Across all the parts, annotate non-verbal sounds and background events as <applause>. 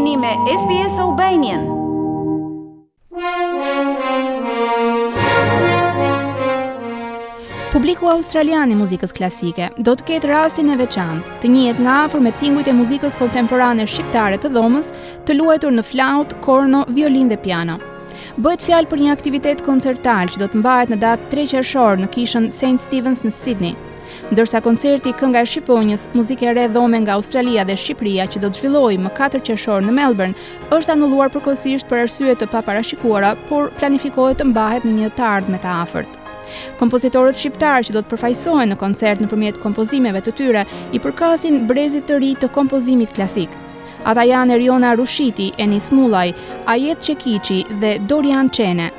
Jeni me SBS Albanian. Publiku australian i muzikës klasike do të ketë rastin e veçantë të njihet nga afër me tingujt e muzikës kontemporane shqiptare të dhomës, të luajtur në flaut, korno, violin dhe piano. Bëhet fjalë për një aktivitet koncertal që do të mbahet në datë 3 qershor në kishën St Stevens në Sydney ndërsa koncerti Kënga e Shqiponjës, muzikë e re dhome nga Australia dhe Shqipëria që do të zhvillohej më 4 qershor në Melbourne, është anulluar përkohësisht për arsye të paparashikuara, por planifikohet të mbahet në një të ardhme të afërt. Kompozitorët shqiptarë që do të përfaqësohen në koncert nëpërmjet kompozimeve të tyre i përkasin brezit të ri të kompozimit klasik. Ata janë Eriona Rushiti, Enis Mullaj, Ajet Çekiçi dhe Dorian Çene.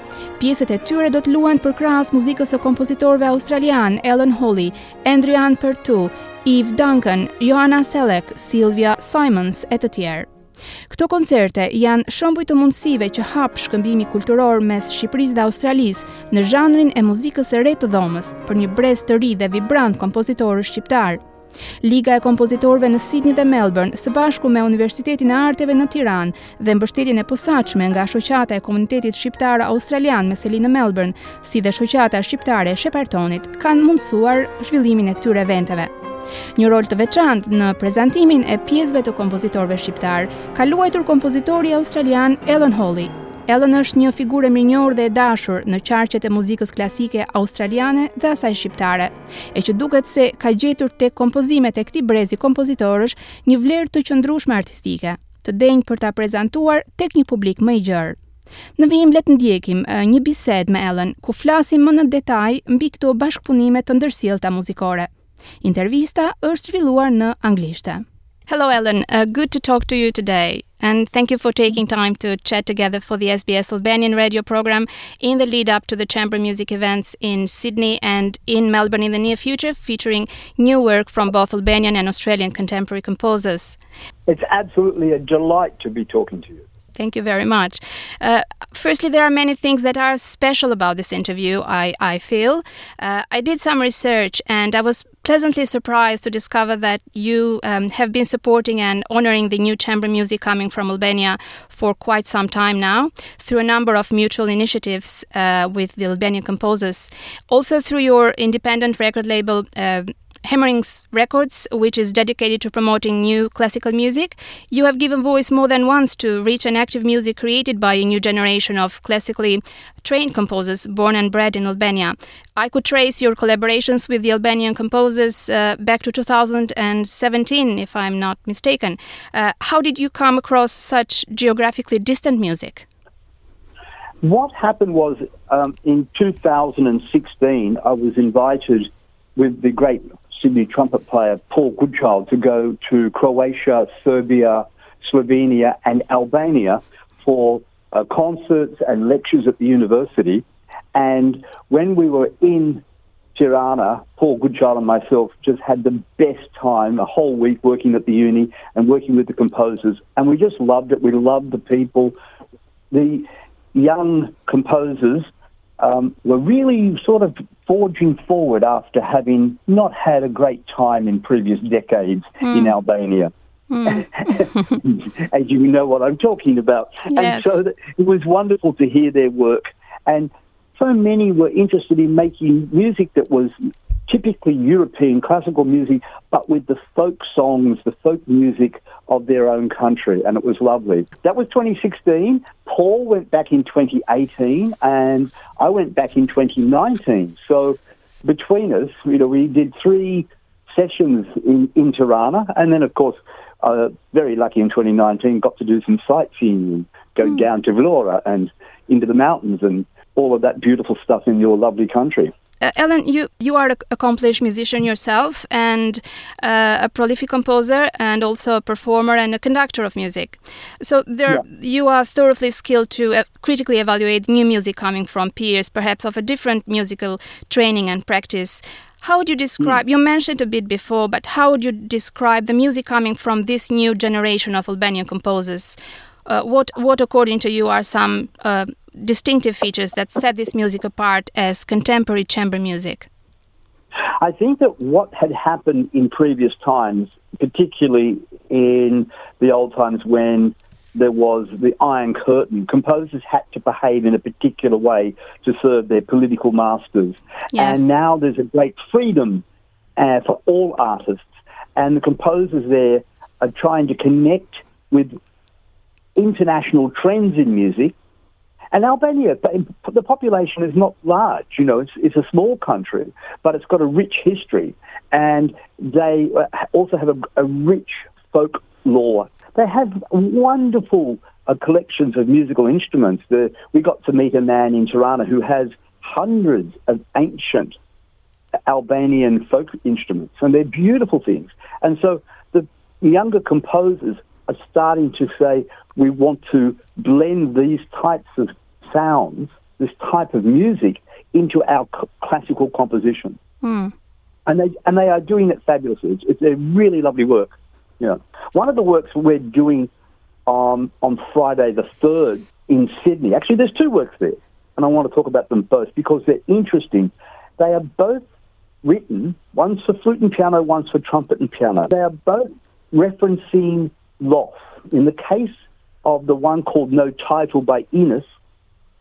Pjesët e tyre do të luajnë për krahas muzikës së kompozitorëve australian Ellen Holly, Andrian Pertu, Eve Duncan, Johanna Selleck, Sylvia Simons e të tjerë. Këto koncerte janë shembuj të mundësive që hap shkëmbimi kulturor mes Shqipërisë dhe Australisë në zhanrin e muzikës së re të dhomës për një brez të ri dhe vibrant kompozitorë shqiptar. Liga e kompozitorëve në Sydney dhe Melbourne, së bashku me Universitetin e Arteve në Tiranë dhe mbështetjen e posaçme nga shoqata e komunitetit shqiptar australian me seli në Melbourne, si dhe shoqata shqiptare e Sheppartonit, kanë mundësuar zhvillimin e këtyre eventeve. Një rol të veçantë në prezantimin e pjesëve të kompozitorëve shqiptar ka luajtur kompozitori australian Ellen Holly, Ellen është një figurë mirënjohur dhe e dashur në qarqet e muzikës klasike australiane dhe asaj shqiptare, e që duket se ka gjetur tek kompozimet e këtij brezi kompozitorësh një vlerë të qëndrueshme artistike, të denjë për ta prezantuar tek një publik më i gjerë. Në vijim let ndjekim një bisedë me Ellen ku flasim më në detaj mbi këto bashkëpunime të ndërsjellta muzikore. Intervista është zhvilluar në anglisht. Hello, Ellen. Uh, good to talk to you today. And thank you for taking time to chat together for the SBS Albanian radio program in the lead up to the chamber music events in Sydney and in Melbourne in the near future, featuring new work from both Albanian and Australian contemporary composers. It's absolutely a delight to be talking to you. Thank you very much. Uh, firstly, there are many things that are special about this interview, I, I feel. Uh, I did some research and I was pleasantly surprised to discover that you um, have been supporting and honoring the new chamber music coming from Albania for quite some time now through a number of mutual initiatives uh, with the Albanian composers. Also, through your independent record label, uh, Hammerings Records, which is dedicated to promoting new classical music. You have given voice more than once to rich and active music created by a new generation of classically trained composers born and bred in Albania. I could trace your collaborations with the Albanian composers uh, back to 2017, if I'm not mistaken. Uh, how did you come across such geographically distant music? What happened was um, in 2016, I was invited with the great Sydney trumpet player Paul Goodchild to go to Croatia, Serbia, Slovenia, and Albania for uh, concerts and lectures at the university. And when we were in Tirana, Paul Goodchild and myself just had the best time a whole week working at the uni and working with the composers. And we just loved it. We loved the people. The young composers um, were really sort of forging forward after having not had a great time in previous decades mm. in Albania. Mm. <laughs> As you know what I'm talking about. Yes. And so it was wonderful to hear their work. And so many were interested in making music that was typically European classical music, but with the folk songs, the folk music of their own country, and it was lovely. That was 2016. Paul went back in 2018, and I went back in 2019. So between us, you know, we did three sessions in, in Tirana, and then, of course, uh, very lucky in 2019, got to do some sightseeing and go mm. down to Vlora and into the mountains and all of that beautiful stuff in your lovely country. Uh, Ellen, you you are an accomplished musician yourself and uh, a prolific composer and also a performer and a conductor of music. So there, yeah. you are thoroughly skilled to uh, critically evaluate new music coming from peers, perhaps of a different musical training and practice. How would you describe? Mm. You mentioned a bit before, but how would you describe the music coming from this new generation of Albanian composers? Uh, what, what, according to you, are some uh, distinctive features that set this music apart as contemporary chamber music? I think that what had happened in previous times, particularly in the old times when there was the Iron Curtain. Composers had to behave in a particular way to serve their political masters. Yes. And now there's a great freedom uh, for all artists. And the composers there are trying to connect with international trends in music. And Albania, the population is not large, you know, it's, it's a small country, but it's got a rich history. And they uh, also have a, a rich folklore. They have wonderful uh, collections of musical instruments. The, we got to meet a man in Tirana who has hundreds of ancient Albanian folk instruments, and they're beautiful things. And so the younger composers are starting to say, we want to blend these types of sounds, this type of music, into our c- classical composition. Mm. And they and they are doing it fabulously. It's, it's a really lovely work. Yeah. One of the works we're doing um, on Friday the third in Sydney. Actually, there's two works there, and I want to talk about them both because they're interesting. They are both written. One's for flute and piano, one's for trumpet and piano. They are both referencing loss. In the case of the one called No Title by Enos,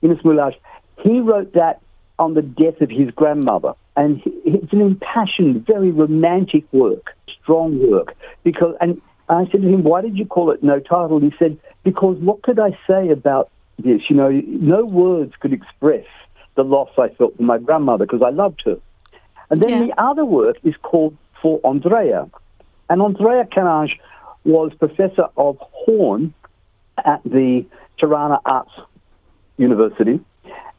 Enos Mulaj, he wrote that on the death of his grandmother. And it's an impassioned, very romantic work, strong work. Because, and I said to him, why did you call it No Title? He said, because what could I say about this? You know, no words could express the loss I felt for my grandmother because I loved her. And then Yeah. the other work is called For Andrea. And Andrea Canage was professor of horn at the Tirana Arts University.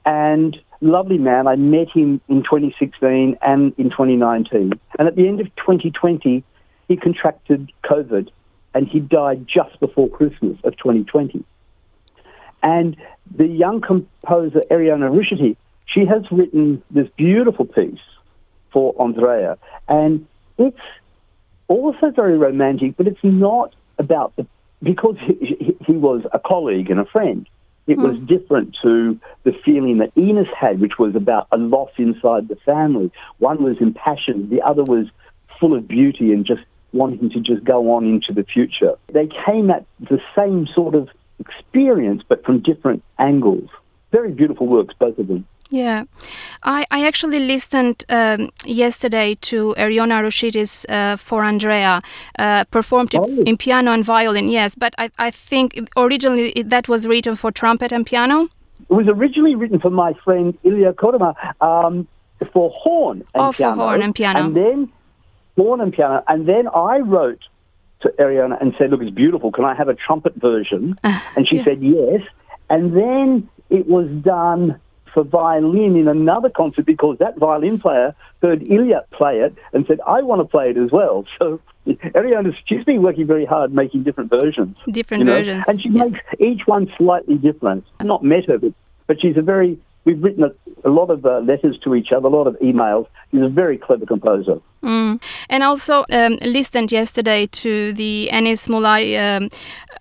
And lovely man. I met him in 2016 and in 2019. And at the end of 2020, he contracted COVID and he died just before Christmas of 2020. And the young composer Ariana Rushiti, she has written this beautiful piece for Andrea. And it's also very romantic, but it's not about the because he, he, was a colleague and a friend. It was hmm. different to the feeling that Enos had, which was about a loss inside the family. One was impassioned, the other was full of beauty and just wanting to just go on into the future. They came at the same sort of experience, but from different angles. Very beautiful works, both of them. Yeah, I, I actually listened um, yesterday to Ariona Rushiti's uh, For Andrea, uh, performed in, Oh. in piano and violin, yes, but I, I think originally that was written for trumpet and piano. It was originally written for my friend Ilya Kodama um, for horn and Oh, for piano. horn and piano. And then horn and piano. And then I wrote to Ariana and said, look, it's beautiful. Can I have a trumpet version? <laughs> and she yeah. said yes. And then it was done for violin in another concert because that violin player heard Ilya play it and said, I want to play it as well. <laughs> So Ariana, she's been working very hard making different versions. Different you know, versions, And she yeah. makes each one slightly different. I've not met her, but, but she's a very, we've written a, a lot of uh, letters to each other, a lot of emails. She's a very clever composer. Mm. And also um, listened yesterday to the Anis Mulaj um,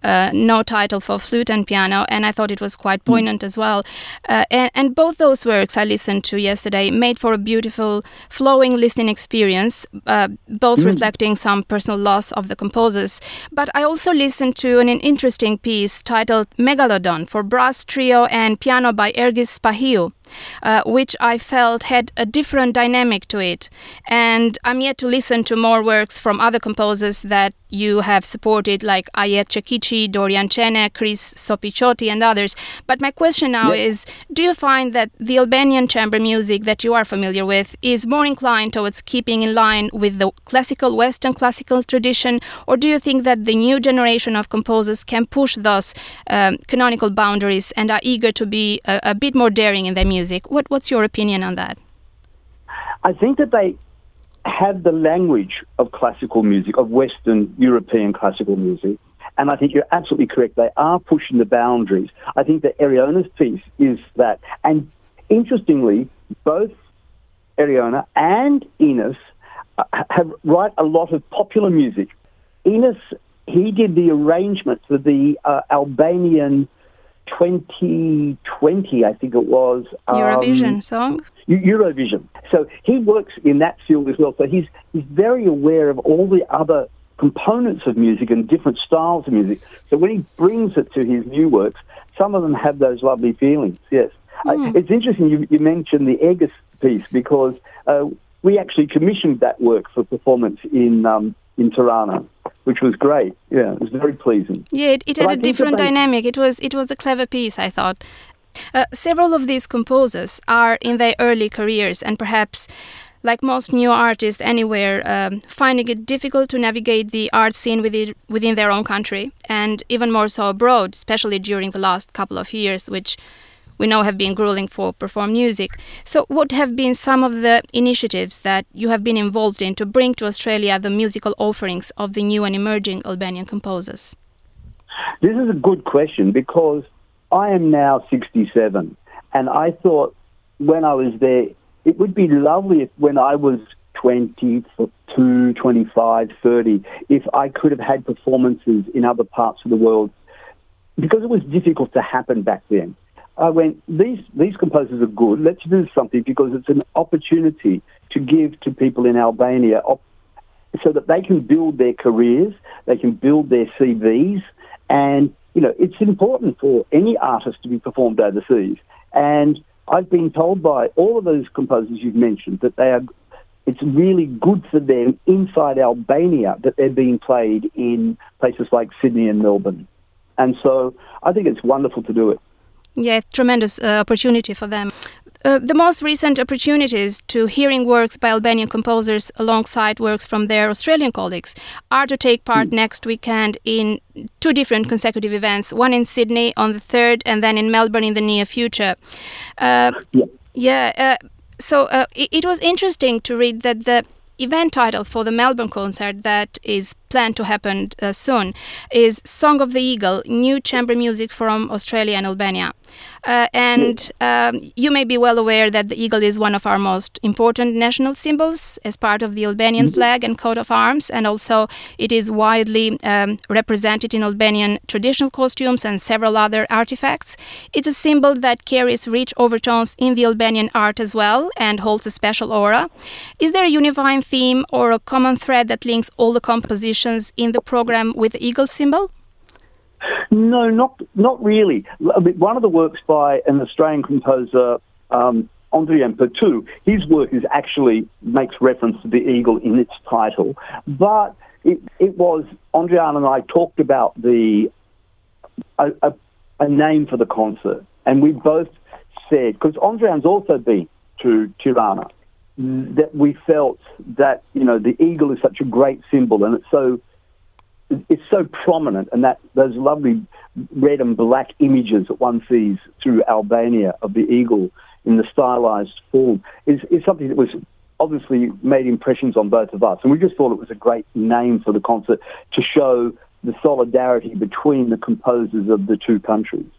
uh, no title for flute and piano, and I thought it was quite poignant as well. Uh, and, and both those works I listened to yesterday made for a beautiful, flowing listening experience, uh, both reflecting some personal loss of the composers. But I also listened to an interesting piece titled Megalodon for brass trio and piano by Ergis Spahiu uh, which I felt had a different dynamic to it. And I'm yet to listen to more works from other composers that you have supported, like Ayet Chakichi, Dorian Çene, Chris Sopichotti, and others. But my question now is do you find that the Albanian chamber music that you are familiar with is more inclined towards keeping in line with the classical Western classical tradition, or do you think that the new generation of composers can push those um, canonical boundaries and are eager to be a, a bit more daring in their music? What, what's your opinion on that? I think that they have the language of classical music, of Western European classical music. And I think you're absolutely correct. They are pushing the boundaries. I think that Ariona's piece is that. And interestingly, both Ariona and Enos uh, have write a lot of popular music. Enos, he did the arrangement for the uh, Albanian 2020, I think it was. um, Eurovision song? Eurovision. So he works in that field as well. So he's he's very aware of all the other components of music and different styles of music. So when he brings it to his new works, some of them have those lovely feelings. Yes, mm. uh, it's interesting you, you, mentioned the Aegis piece because uh, we actually commissioned that work for performance in um, in Tirana, which was great. Yeah, it was very pleasing. Yeah, it, it had a different dynamic. It was it was a clever piece, I thought. Uh, several of these composers are in their early careers and perhaps like most new artists anywhere, um, finding it difficult to navigate the art scene within, within their own country, and even more so abroad, especially during the last couple of years, which we know have been grueling for perform music. So, what have been some of the initiatives that you have been involved in to bring to Australia the musical offerings of the new and emerging Albanian composers? This is a good question because I am now 67, and I thought when I was there, it would be lovely if when I was 22, 25, 30, if I could have had performances in other parts of the world because it was difficult to happen back then. I went, these, these composers are good. Let's do something because it's an opportunity to give to people in Albania op- so that they can build their careers, they can build their CVs, and you know it's important for any artist to be performed overseas. And I've been told by all of those composers you've mentioned that they are. It's really good for them inside Albania that they're being played in places like Sydney and Melbourne, and so I think it's wonderful to do it. Yeah, tremendous uh, opportunity for them. Uh, the most recent opportunities to hearing works by Albanian composers alongside works from their Australian colleagues are to take part mm. next weekend in two different consecutive events, one in Sydney on the 3rd and then in Melbourne in the near future. Uh, yeah. yeah uh, so uh, it, it was interesting to read that the event title for the Melbourne concert that is planned to happen uh, soon is Song of the Eagle, new chamber music from Australia and Albania. Uh, and um, you may be well aware that the eagle is one of our most important national symbols as part of the Albanian mm-hmm. flag and coat of arms, and also it is widely um, represented in Albanian traditional costumes and several other artifacts. It's a symbol that carries rich overtones in the Albanian art as well and holds a special aura. Is there a unifying theme or a common thread that links all the compositions in the program with the eagle symbol? No, not not really. One of the works by an Australian composer, um, Andrian Pertout, his work is actually makes reference to the eagle in its title, but it, it was Andrian and I talked about the a, a, a name for the concert, and we both said because Andrian's also been to Tirana that we felt that you know the eagle is such a great symbol and it's so it's so prominent, and that those lovely red and black images that one sees through Albania of the eagle in the stylized form is, is something that was obviously made impressions on both of us. And we just thought it was a great name for the concert to show the solidarity between the composers of the two countries.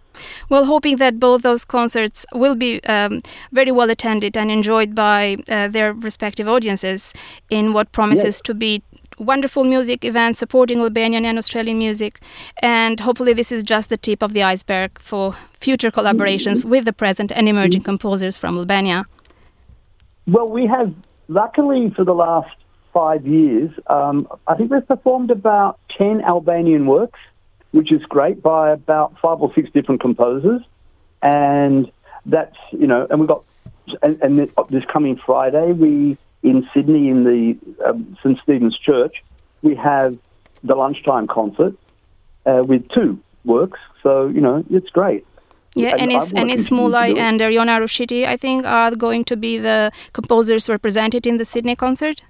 Well, hoping that both those concerts will be um, very well attended and enjoyed by uh, their respective audiences in what promises yes. to be wonderful music events supporting Albanian and Australian music. And hopefully, this is just the tip of the iceberg for future collaborations with the present and emerging composers from Albania. Well, we have, luckily, for the last five years, um, I think we've performed about 10 Albanian works, which is great, by about five or six different composers. And that's, you know, and we've got, and, and this coming Friday, we in Sydney in the um, St Stephen's Church, we have the lunchtime concert uh, with two works. So you know it's great. Yeah, and, Enis, Enis Mulaj and Eriona Rushiti, I think, are going to be the composers represented in the Sydney concert.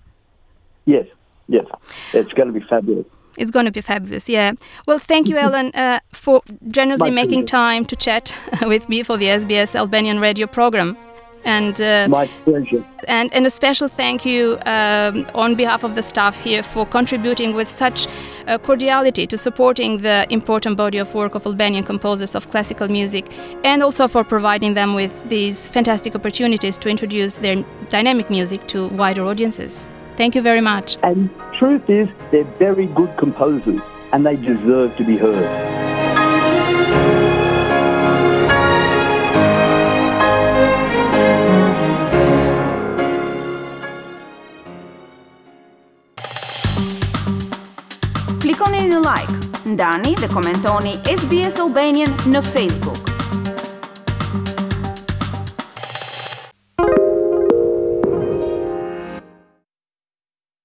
Yes, yes, it's going to be fabulous. It's going to be fabulous, yeah. Well, thank you, <laughs> Ellen, uh, for generously My making pleasure. time to chat <laughs> with me for the SBS Albanian radio program. And uh, my pleasure. And, and a special thank you um, on behalf of the staff here for contributing with such uh, cordiality to supporting the important body of work of Albanian composers of classical music, and also for providing them with these fantastic opportunities to introduce their dynamic music to wider audiences. Thank you very much. And truth is, they're very good composers, and they deserve to be heard. një like, ndani dhe komentoni SBS Albanian në Facebook.